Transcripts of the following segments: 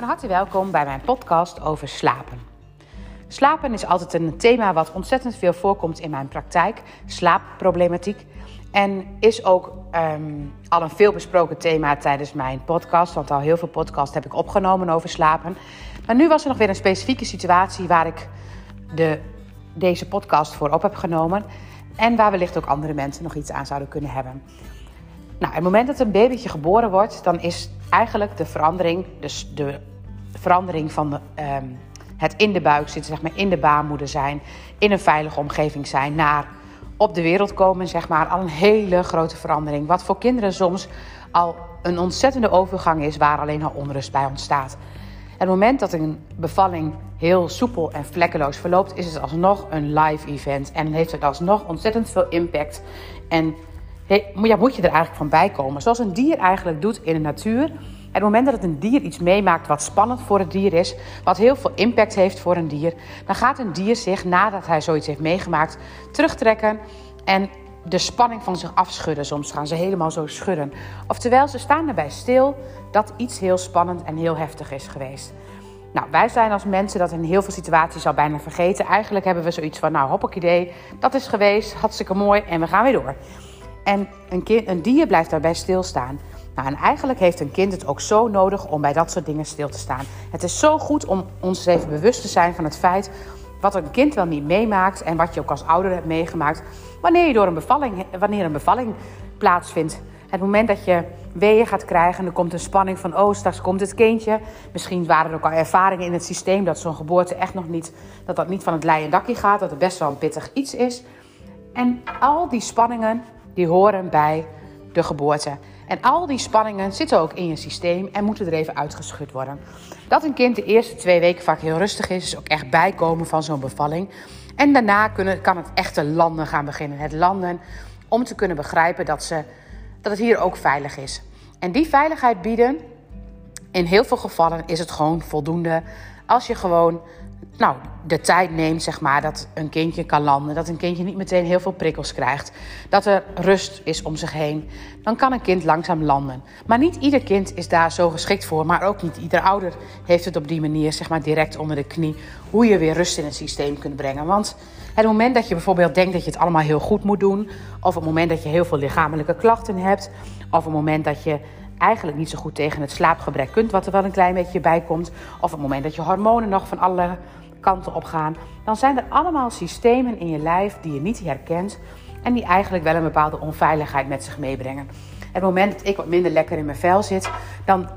Van harte welkom bij mijn podcast over slapen. Slapen is altijd een thema wat ontzettend veel voorkomt in mijn praktijk, slaapproblematiek. En is ook ehm, al een veelbesproken thema tijdens mijn podcast, want al heel veel podcasts heb ik opgenomen over slapen. Maar nu was er nog weer een specifieke situatie waar ik de, deze podcast voor op heb genomen. En waar wellicht ook andere mensen nog iets aan zouden kunnen hebben. Nou, het moment dat een babytje geboren wordt, dan is eigenlijk de verandering, dus de verandering van ehm, het in de buik zitten, zeg maar in de baarmoeder zijn, in een veilige omgeving zijn, naar op de wereld komen, zeg maar, al een hele grote verandering. Wat voor kinderen soms al een ontzettende overgang is, waar alleen al onrust bij ontstaat. Het moment dat een bevalling heel soepel en vlekkeloos verloopt, is het alsnog een live event. En heeft het alsnog ontzettend veel impact. En ja, moet je er eigenlijk van bij komen. Zoals een dier eigenlijk doet in de natuur. Het moment dat een dier iets meemaakt wat spannend voor het dier is, wat heel veel impact heeft voor een dier, dan gaat een dier zich nadat hij zoiets heeft meegemaakt terugtrekken en de spanning van zich afschudden. Soms gaan ze helemaal zo schudden. Oftewel, ze staan erbij stil dat iets heel spannend en heel heftig is geweest. Nou, wij zijn als mensen dat in heel veel situaties al bijna vergeten. Eigenlijk hebben we zoiets van, nou, hoppak idee, dat is geweest, hartstikke mooi en we gaan weer door. En een, kind, een dier blijft daarbij stilstaan. Nou, en eigenlijk heeft een kind het ook zo nodig om bij dat soort dingen stil te staan. Het is zo goed om ons even bewust te zijn van het feit wat een kind wel niet meemaakt en wat je ook als ouder hebt meegemaakt wanneer, je door een bevalling, wanneer een bevalling plaatsvindt. Het moment dat je weeën gaat krijgen en er komt een spanning van, oh, straks komt het kindje. Misschien waren er ook al ervaringen in het systeem dat zo'n geboorte echt nog niet, dat dat niet van het leien dakje gaat, dat het best wel een pittig iets is. En al die spanningen, die horen bij de geboorte. En al die spanningen zitten ook in je systeem en moeten er even uitgeschud worden. Dat een kind de eerste twee weken vaak heel rustig is, is ook echt bijkomen van zo'n bevalling. En daarna kunnen, kan het echte landen gaan beginnen. Het landen om te kunnen begrijpen dat, ze, dat het hier ook veilig is. En die veiligheid bieden, in heel veel gevallen is het gewoon voldoende als je gewoon nou, de tijd neemt, zeg maar, dat een kindje kan landen. Dat een kindje niet meteen heel veel prikkels krijgt. Dat er rust is om zich heen. Dan kan een kind langzaam landen. Maar niet ieder kind is daar zo geschikt voor. Maar ook niet ieder ouder heeft het op die manier, zeg maar, direct onder de knie. Hoe je weer rust in het systeem kunt brengen. Want het moment dat je bijvoorbeeld denkt dat je het allemaal heel goed moet doen. Of het moment dat je heel veel lichamelijke klachten hebt. Of het moment dat je eigenlijk niet zo goed tegen het slaapgebrek kunt, wat er wel een klein beetje bij komt. Of het moment dat je hormonen nog van alle kanten op gaan, dan zijn er allemaal systemen in je lijf die je niet herkent en die eigenlijk wel een bepaalde onveiligheid met zich meebrengen. Het moment dat ik wat minder lekker in mijn vel zit, dan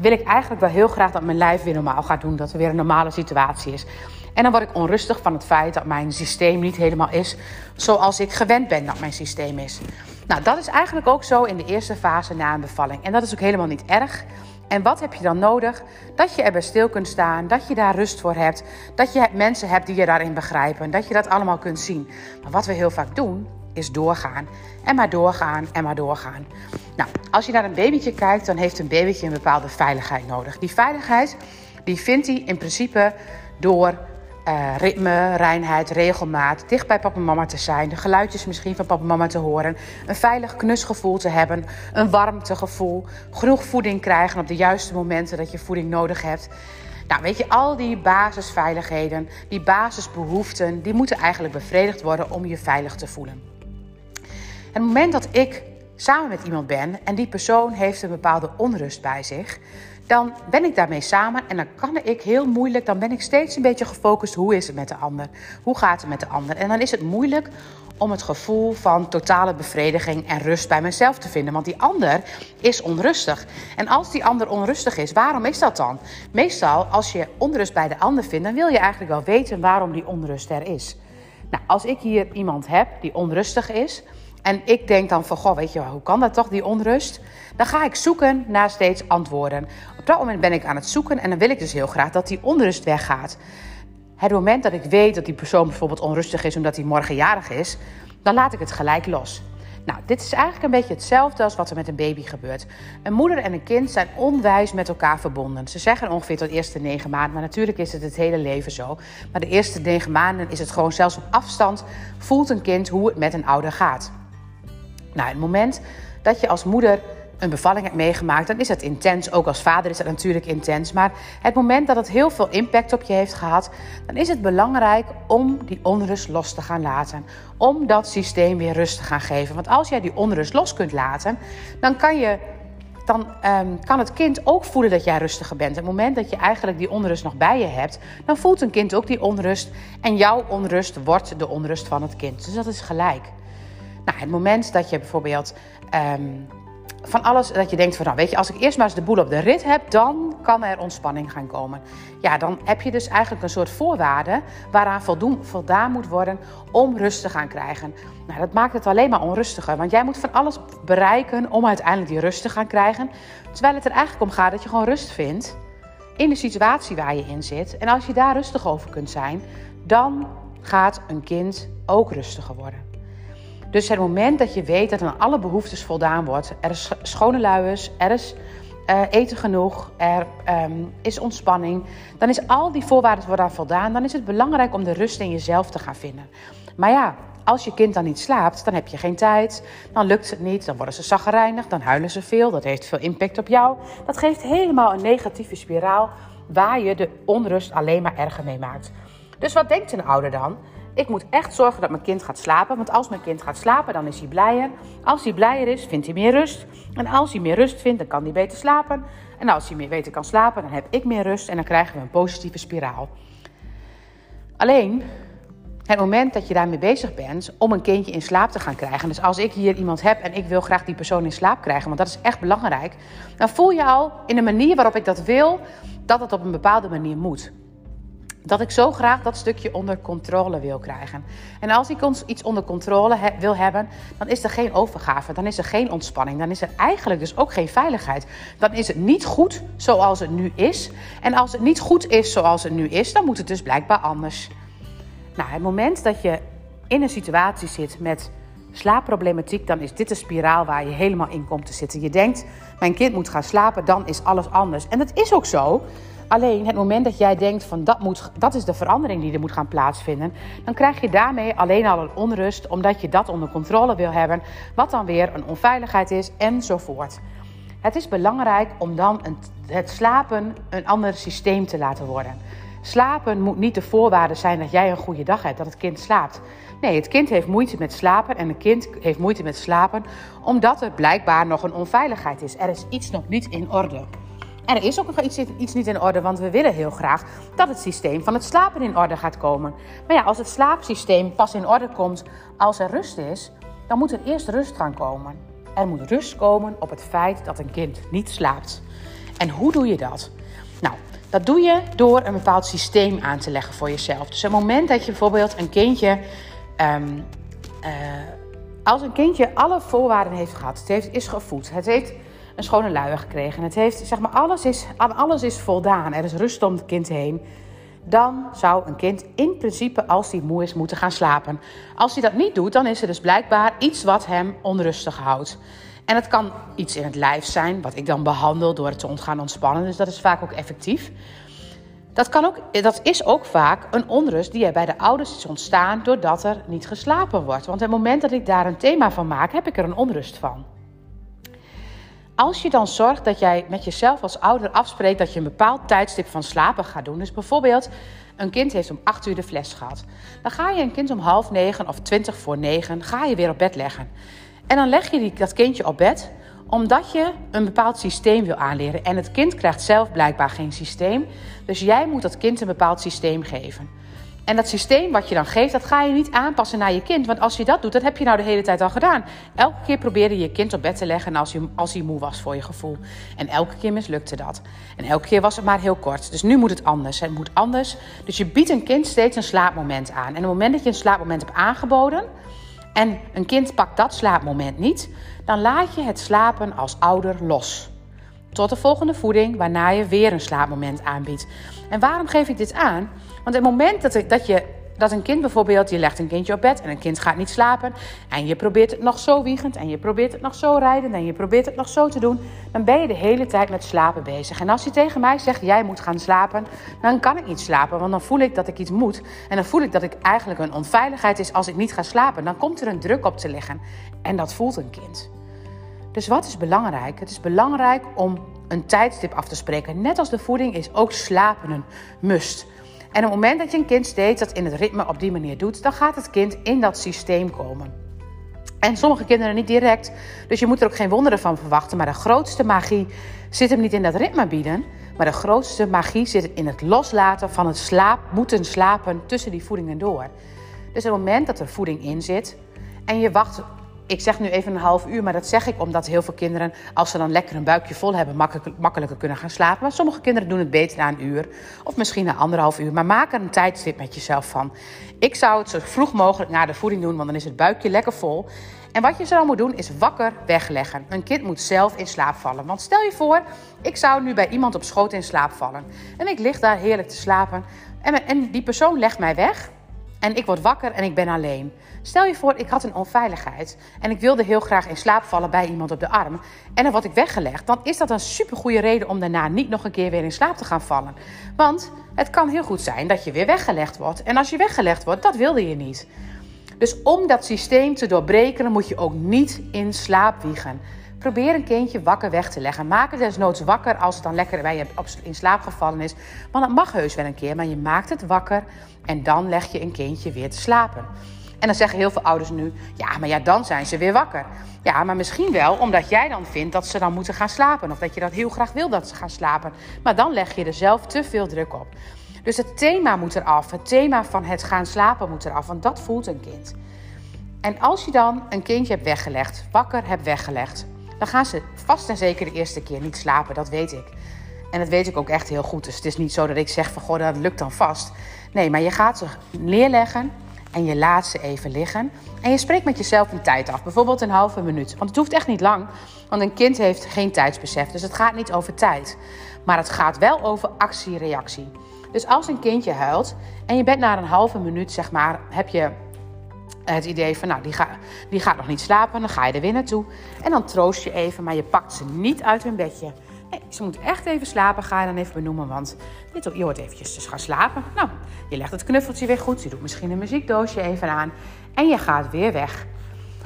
wil ik eigenlijk wel heel graag dat mijn lijf weer normaal gaat doen, dat er weer een normale situatie is. En dan word ik onrustig van het feit dat mijn systeem niet helemaal is zoals ik gewend ben dat mijn systeem is. Nou, dat is eigenlijk ook zo in de eerste fase na een bevalling. En dat is ook helemaal niet erg. En wat heb je dan nodig? Dat je erbij stil kunt staan, dat je daar rust voor hebt, dat je mensen hebt die je daarin begrijpen, dat je dat allemaal kunt zien. Maar wat we heel vaak doen, is doorgaan. En maar doorgaan en maar doorgaan. Nou, als je naar een babytje kijkt, dan heeft een babytje een bepaalde veiligheid nodig. Die veiligheid, die vindt hij in principe door uh, ritme, reinheid, regelmaat, dicht bij papa en mama te zijn, de geluidjes misschien van papa en mama te horen, een veilig knusgevoel te hebben, een warmtegevoel, genoeg voeding krijgen op de juiste momenten dat je voeding nodig hebt. Nou, weet je, al die basisveiligheden, die basisbehoeften, die moeten eigenlijk bevredigd worden om je veilig te voelen. En het moment dat ik samen met iemand ben en die persoon heeft een bepaalde onrust bij zich, dan ben ik daarmee samen en dan kan ik heel moeilijk, dan ben ik steeds een beetje gefocust, hoe is het met de ander? Hoe gaat het met de ander? En dan is het moeilijk om het gevoel van totale bevrediging en rust bij mezelf te vinden. Want die ander is onrustig. En als die ander onrustig is, waarom is dat dan? Meestal, als je onrust bij de ander vindt, dan wil je eigenlijk wel weten waarom die onrust er is. Nou, als ik hier iemand heb die onrustig is, en ik denk dan van, goh, weet je, hoe kan dat toch, die onrust? Dan ga ik zoeken naar steeds antwoorden. Op dat moment ben ik aan het zoeken en dan wil ik dus heel graag dat die onrust weggaat. Het moment dat ik weet dat die persoon bijvoorbeeld onrustig is omdat hij morgen jarig is, dan laat ik het gelijk los. Nou, dit is eigenlijk een beetje hetzelfde als wat er met een baby gebeurt. Een moeder en een kind zijn onwijs met elkaar verbonden. Ze zeggen ongeveer tot de eerste negen maanden, maar natuurlijk is het het hele leven zo. Maar de eerste negen maanden is het gewoon zelfs op afstand voelt een kind hoe het met een ouder gaat. Nou, het moment dat je als moeder een bevalling hebt meegemaakt, dan is dat intens. Ook als vader is dat natuurlijk intens. Maar het moment dat het heel veel impact op je heeft gehad, dan is het belangrijk om die onrust los te gaan laten. Om dat systeem weer rust te gaan geven. Want als jij die onrust los kunt laten, dan kan je dan um, kan het kind ook voelen dat jij rustiger bent. Het moment dat je eigenlijk die onrust nog bij je hebt, dan voelt een kind ook die onrust. En jouw onrust wordt de onrust van het kind. Dus dat is gelijk. Nou, het moment dat je bijvoorbeeld um, van alles dat je denkt van nou weet je, als ik eerst maar eens de boel op de rit heb, dan kan er ontspanning gaan komen. Ja, dan heb je dus eigenlijk een soort voorwaarde waaraan voldaan moet worden om rust te gaan krijgen. Nou, dat maakt het alleen maar onrustiger, want jij moet van alles bereiken om uiteindelijk die rust te gaan krijgen. Terwijl het er eigenlijk om gaat dat je gewoon rust vindt in de situatie waar je in zit. En als je daar rustig over kunt zijn, dan gaat een kind ook rustiger worden. Dus het moment dat je weet dat aan alle behoeftes voldaan wordt, er is schone luiers, er is uh, eten genoeg, er um, is ontspanning, dan is al die voorwaarden worden aan voldaan, dan is het belangrijk om de rust in jezelf te gaan vinden. Maar ja, als je kind dan niet slaapt, dan heb je geen tijd, dan lukt het niet, dan worden ze zaggerijnig, dan huilen ze veel, dat heeft veel impact op jou. Dat geeft helemaal een negatieve spiraal waar je de onrust alleen maar erger mee maakt. Dus wat denkt een ouder dan? Ik moet echt zorgen dat mijn kind gaat slapen. Want als mijn kind gaat slapen, dan is hij blijer. Als hij blijer is, vindt hij meer rust. En als hij meer rust vindt, dan kan hij beter slapen. En als hij meer beter kan slapen, dan heb ik meer rust. En dan krijgen we een positieve spiraal. Alleen, het moment dat je daarmee bezig bent om een kindje in slaap te gaan krijgen. Dus als ik hier iemand heb en ik wil graag die persoon in slaap krijgen, want dat is echt belangrijk. Dan voel je al in de manier waarop ik dat wil, dat het op een bepaalde manier moet dat ik zo graag dat stukje onder controle wil krijgen. En als ik ons iets onder controle wil hebben, dan is er geen overgave, dan is er geen ontspanning, dan is er eigenlijk dus ook geen veiligheid. Dan is het niet goed zoals het nu is. En als het niet goed is zoals het nu is, dan moet het dus blijkbaar anders. Nou, het moment dat je in een situatie zit met slaapproblematiek, dan is dit de spiraal waar je helemaal in komt te zitten. Je denkt, mijn kind moet gaan slapen, dan is alles anders. En dat is ook zo. Alleen het moment dat jij denkt van dat, moet, dat is de verandering die er moet gaan plaatsvinden, dan krijg je daarmee alleen al een onrust omdat je dat onder controle wil hebben, wat dan weer een onveiligheid is enzovoort. Het is belangrijk om dan een, het slapen een ander systeem te laten worden. Slapen moet niet de voorwaarde zijn dat jij een goede dag hebt, dat het kind slaapt. Nee, het kind heeft moeite met slapen en een kind heeft moeite met slapen omdat er blijkbaar nog een onveiligheid is. Er is iets nog niet in orde. En er is ook nog iets, iets niet in orde, want we willen heel graag dat het systeem van het slapen in orde gaat komen. Maar ja, als het slaapsysteem pas in orde komt als er rust is, dan moet er eerst rust gaan komen. Er moet rust komen op het feit dat een kind niet slaapt. En hoe doe je dat? Nou, dat doe je door een bepaald systeem aan te leggen voor jezelf. Dus op het moment dat je bijvoorbeeld een kindje. Um, uh, als een kindje alle voorwaarden heeft gehad, het heeft, is gevoed, het heeft een schone luier gekregen. Het heeft, zeg maar, alles is, aan alles is voldaan. Er is rust om het kind heen. Dan zou een kind in principe, als hij moe is, moeten gaan slapen. Als hij dat niet doet, dan is er dus blijkbaar iets wat hem onrustig houdt. En het kan iets in het lijf zijn, wat ik dan behandel door het te ontgaan ontspannen. Dus dat is vaak ook effectief. Dat, kan ook, dat is ook vaak een onrust die er bij de ouders is ontstaan doordat er niet geslapen wordt. Want op het moment dat ik daar een thema van maak, heb ik er een onrust van. Als je dan zorgt dat jij met jezelf als ouder afspreekt dat je een bepaald tijdstip van slapen gaat doen. Dus bijvoorbeeld, een kind heeft om 8 uur de fles gehad. Dan ga je een kind om half negen of twintig voor negen ga je weer op bed leggen. En dan leg je die, dat kindje op bed omdat je een bepaald systeem wil aanleren. En het kind krijgt zelf blijkbaar geen systeem. Dus jij moet dat kind een bepaald systeem geven. En dat systeem wat je dan geeft, dat ga je niet aanpassen naar je kind. Want als je dat doet, dat heb je nou de hele tijd al gedaan. Elke keer probeerde je je kind op bed te leggen als hij, als hij moe was voor je gevoel. En elke keer mislukte dat. En elke keer was het maar heel kort. Dus nu moet het anders. Het moet anders. Dus je biedt een kind steeds een slaapmoment aan. En op het moment dat je een slaapmoment hebt aangeboden... en een kind pakt dat slaapmoment niet... dan laat je het slapen als ouder los. Tot de volgende voeding, waarna je weer een slaapmoment aanbiedt. En waarom geef ik dit aan? Want het moment dat, dat, je, dat een kind bijvoorbeeld, je legt een kindje op bed en een kind gaat niet slapen. En je probeert het nog zo wiegend en je probeert het nog zo rijden en je probeert het nog zo te doen. Dan ben je de hele tijd met slapen bezig. En als je tegen mij zegt, jij moet gaan slapen, dan kan ik niet slapen. Want dan voel ik dat ik iets moet. En dan voel ik dat ik eigenlijk een onveiligheid is als ik niet ga slapen. Dan komt er een druk op te liggen. En dat voelt een kind. Dus wat is belangrijk? Het is belangrijk om een tijdstip af te spreken. Net als de voeding is ook slapen een must. En op het moment dat je een kind steeds dat in het ritme op die manier doet, dan gaat het kind in dat systeem komen. En sommige kinderen niet direct, dus je moet er ook geen wonderen van verwachten. Maar de grootste magie zit hem niet in dat ritme bieden, maar de grootste magie zit in het loslaten van het slaap, moeten slapen tussen die voedingen door. Dus op het moment dat er voeding in zit en je wacht ik zeg nu even een half uur, maar dat zeg ik omdat heel veel kinderen, als ze dan lekker een buikje vol hebben, makkelijker kunnen gaan slapen. Maar sommige kinderen doen het beter na een uur of misschien na anderhalf uur. Maar maak er een tijdstip met jezelf van. Ik zou het zo vroeg mogelijk na de voeding doen, want dan is het buikje lekker vol. En wat je zo moet doen is wakker wegleggen. Een kind moet zelf in slaap vallen. Want stel je voor, ik zou nu bij iemand op schoot in slaap vallen. En ik lig daar heerlijk te slapen. En, en die persoon legt mij weg. En ik word wakker en ik ben alleen. Stel je voor, ik had een onveiligheid en ik wilde heel graag in slaap vallen bij iemand op de arm. En dan word ik weggelegd. Dan is dat een supergoeie reden om daarna niet nog een keer weer in slaap te gaan vallen. Want het kan heel goed zijn dat je weer weggelegd wordt. En als je weggelegd wordt, dat wilde je niet. Dus om dat systeem te doorbreken, moet je ook niet in slaap wiegen. Probeer een kindje wakker weg te leggen. Maak het desnoods wakker als het dan lekker bij je in slaap gevallen is. Want dat mag heus wel een keer, maar je maakt het wakker en dan leg je een kindje weer te slapen. En dan zeggen heel veel ouders nu: ja, maar ja, dan zijn ze weer wakker. Ja, maar misschien wel omdat jij dan vindt dat ze dan moeten gaan slapen. Of dat je dat heel graag wil dat ze gaan slapen. Maar dan leg je er zelf te veel druk op. Dus het thema moet eraf. Het thema van het gaan slapen moet eraf. Want dat voelt een kind. En als je dan een kindje hebt weggelegd, wakker hebt weggelegd, dan gaan ze vast en zeker de eerste keer niet slapen. Dat weet ik. En dat weet ik ook echt heel goed. Dus het is niet zo dat ik zeg van goh, dat lukt dan vast. Nee, maar je gaat ze neerleggen en je laat ze even liggen. En je spreekt met jezelf een tijd af, bijvoorbeeld een halve minuut. Want het hoeft echt niet lang, want een kind heeft geen tijdsbesef. Dus het gaat niet over tijd. Maar het gaat wel over actie-reactie. Dus als een kindje huilt en je bent na een halve minuut, zeg maar, heb je het idee van, nou, die, die gaat nog niet slapen, dan ga je er weer naartoe. En dan troost je even, maar je pakt ze niet uit hun bedje. Ze moet echt even slapen, ga je dan even benoemen, want dit, je hoort eventjes dus gaan slapen. Nou, je legt het knuffeltje weer goed, je doet misschien een muziekdoosje even aan en je gaat weer weg.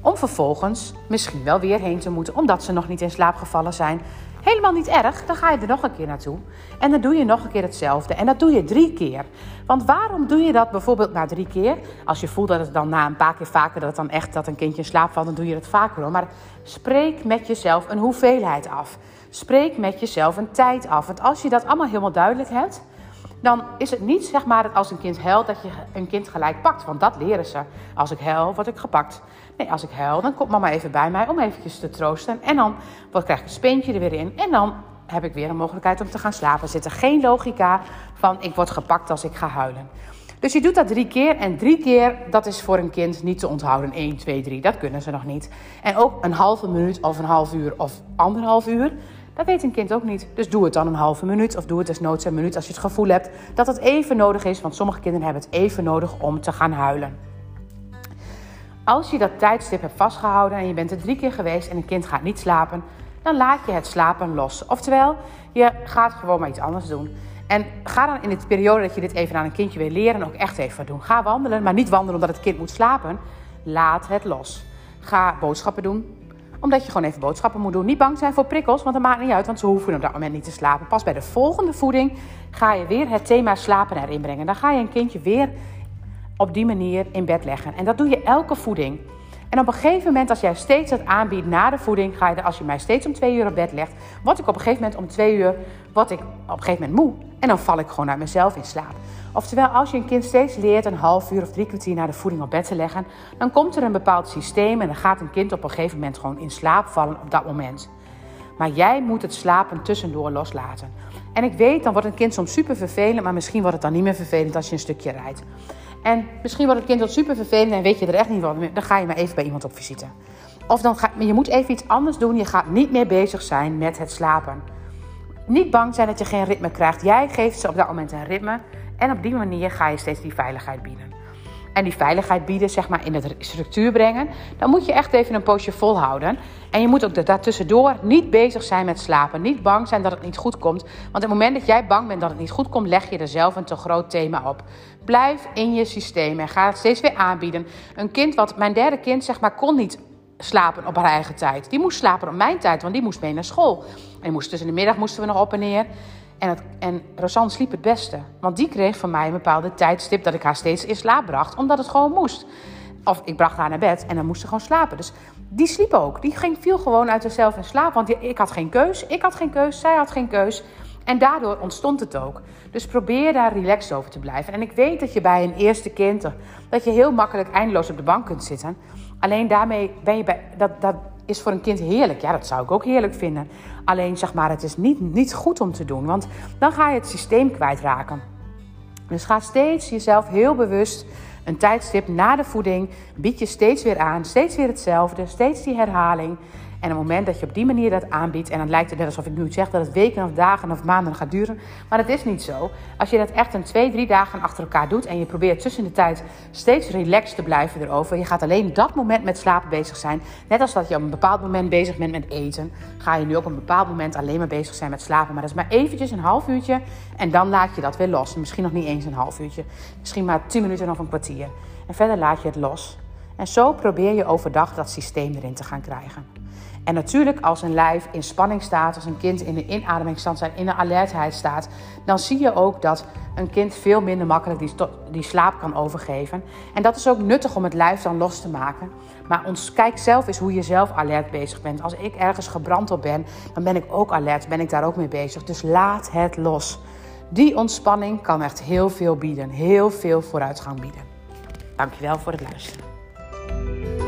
Om vervolgens misschien wel weer heen te moeten, omdat ze nog niet in slaap gevallen zijn. Helemaal niet erg, dan ga je er nog een keer naartoe. En dan doe je nog een keer hetzelfde. En dat doe je drie keer. Want waarom doe je dat bijvoorbeeld na drie keer? Als je voelt dat het dan na een paar keer vaker, dat het dan echt dat een kindje in slaap valt, dan doe je het vaker hoor. Maar spreek met jezelf een hoeveelheid af. Spreek met jezelf een tijd af. Want als je dat allemaal helemaal duidelijk hebt, dan is het niet zeg maar dat als een kind huilt dat je een kind gelijk pakt. Want dat leren ze. Als ik huil, word ik gepakt. Nee, als ik huil, dan komt mama even bij mij om eventjes te troosten. En dan krijg ik een speentje er weer in. En dan heb ik weer een mogelijkheid om te gaan slapen. Er zit er geen logica van ik word gepakt als ik ga huilen. Dus je doet dat drie keer. En drie keer, dat is voor een kind niet te onthouden. 1, 2, 3, dat kunnen ze nog niet. En ook een halve minuut of een half uur of anderhalf uur. Dat weet een kind ook niet. Dus doe het dan een halve minuut of doe het desnoods een minuut als je het gevoel hebt dat het even nodig is. Want sommige kinderen hebben het even nodig om te gaan huilen. Als je dat tijdstip hebt vastgehouden en je bent er drie keer geweest en een kind gaat niet slapen, dan laat je het slapen los. Oftewel, je gaat gewoon maar iets anders doen. En ga dan in de periode dat je dit even aan een kindje wil leren ook echt even doen. Ga wandelen, maar niet wandelen omdat het kind moet slapen. Laat het los. Ga boodschappen doen omdat je gewoon even boodschappen moet doen. Niet bang zijn voor prikkels, want dat maakt niet uit, want ze hoeven op dat moment niet te slapen. Pas bij de volgende voeding ga je weer het thema slapen erin brengen. Dan ga je een kindje weer op die manier in bed leggen. En dat doe je elke voeding. En op een gegeven moment, als jij steeds het aanbiedt na de voeding, ga je als je mij steeds om twee uur op bed legt, word ik op een gegeven moment om twee uur, word ik op een gegeven moment moe. En dan val ik gewoon uit mezelf in slaap. Oftewel, als je een kind steeds leert een half uur of drie kwartier na de voeding op bed te leggen, dan komt er een bepaald systeem en dan gaat een kind op een gegeven moment gewoon in slaap vallen op dat moment. Maar jij moet het slapen tussendoor loslaten. En ik weet, dan wordt een kind soms super vervelend, maar misschien wordt het dan niet meer vervelend als je een stukje rijdt. En misschien wordt het kind wat super vervelend en weet je er echt niet meer. Dan ga je maar even bij iemand op visite. Of dan ga je moet even iets anders doen. Je gaat niet meer bezig zijn met het slapen. Niet bang zijn dat je geen ritme krijgt. Jij geeft ze op dat moment een ritme. En op die manier ga je steeds die veiligheid bieden. En die veiligheid bieden, zeg maar, in de structuur brengen. Dan moet je echt even een poosje volhouden. En je moet ook daartussendoor niet bezig zijn met slapen. Niet bang zijn dat het niet goed komt. Want op het moment dat jij bang bent dat het niet goed komt, leg je er zelf een te groot thema op. Blijf in je systeem en ga het steeds weer aanbieden. Een kind wat, mijn derde kind, zeg maar, kon niet slapen op haar eigen tijd. Die moest slapen op mijn tijd, want die moest mee naar school. En moest tussen de middag moesten we nog op en neer. En, het, en Rosanne sliep het beste. Want die kreeg van mij een bepaalde tijdstip dat ik haar steeds in slaap bracht. Omdat het gewoon moest. Of ik bracht haar naar bed en dan moest ze gewoon slapen. Dus die sliep ook. Die ging, viel gewoon uit zichzelf in slaap. Want ik had geen keus. Ik had geen keus. Zij had geen keus. En daardoor ontstond het ook. Dus probeer daar relaxed over te blijven. En ik weet dat je bij een eerste kind... dat je heel makkelijk eindeloos op de bank kunt zitten. Alleen daarmee ben je bij... Dat, dat is voor een kind heerlijk. Ja, dat zou ik ook heerlijk vinden. Alleen zeg maar, het is niet, niet goed om te doen. Want dan ga je het systeem kwijtraken. Dus ga steeds jezelf heel bewust een tijdstip na de voeding. Bied je steeds weer aan. Steeds weer hetzelfde. Steeds die herhaling. En op het moment dat je op die manier dat aanbiedt, en dan lijkt het net alsof ik nu zeg dat het weken of dagen of maanden gaat duren, maar dat is niet zo. Als je dat echt een twee, drie dagen achter elkaar doet en je probeert tussen de tijd steeds relaxed te blijven erover, je gaat alleen dat moment met slapen bezig zijn. Net als dat je op een bepaald moment bezig bent met eten, ga je nu op een bepaald moment alleen maar bezig zijn met slapen. Maar dat is maar eventjes een half uurtje en dan laat je dat weer los. Misschien nog niet eens een half uurtje, misschien maar tien minuten of een kwartier. En verder laat je het los. En zo probeer je overdag dat systeem erin te gaan krijgen. En natuurlijk als een lijf in spanning staat, als een kind in de inademingsstand staat, in de alertheid staat, dan zie je ook dat een kind veel minder makkelijk die, die slaap kan overgeven. En dat is ook nuttig om het lijf dan los te maken. Maar ons, kijk zelf eens hoe je zelf alert bezig bent. Als ik ergens gebrand op ben, dan ben ik ook alert, ben ik daar ook mee bezig. Dus laat het los. Die ontspanning kan echt heel veel bieden, heel veel vooruitgang bieden. Dankjewel voor het luisteren. thank you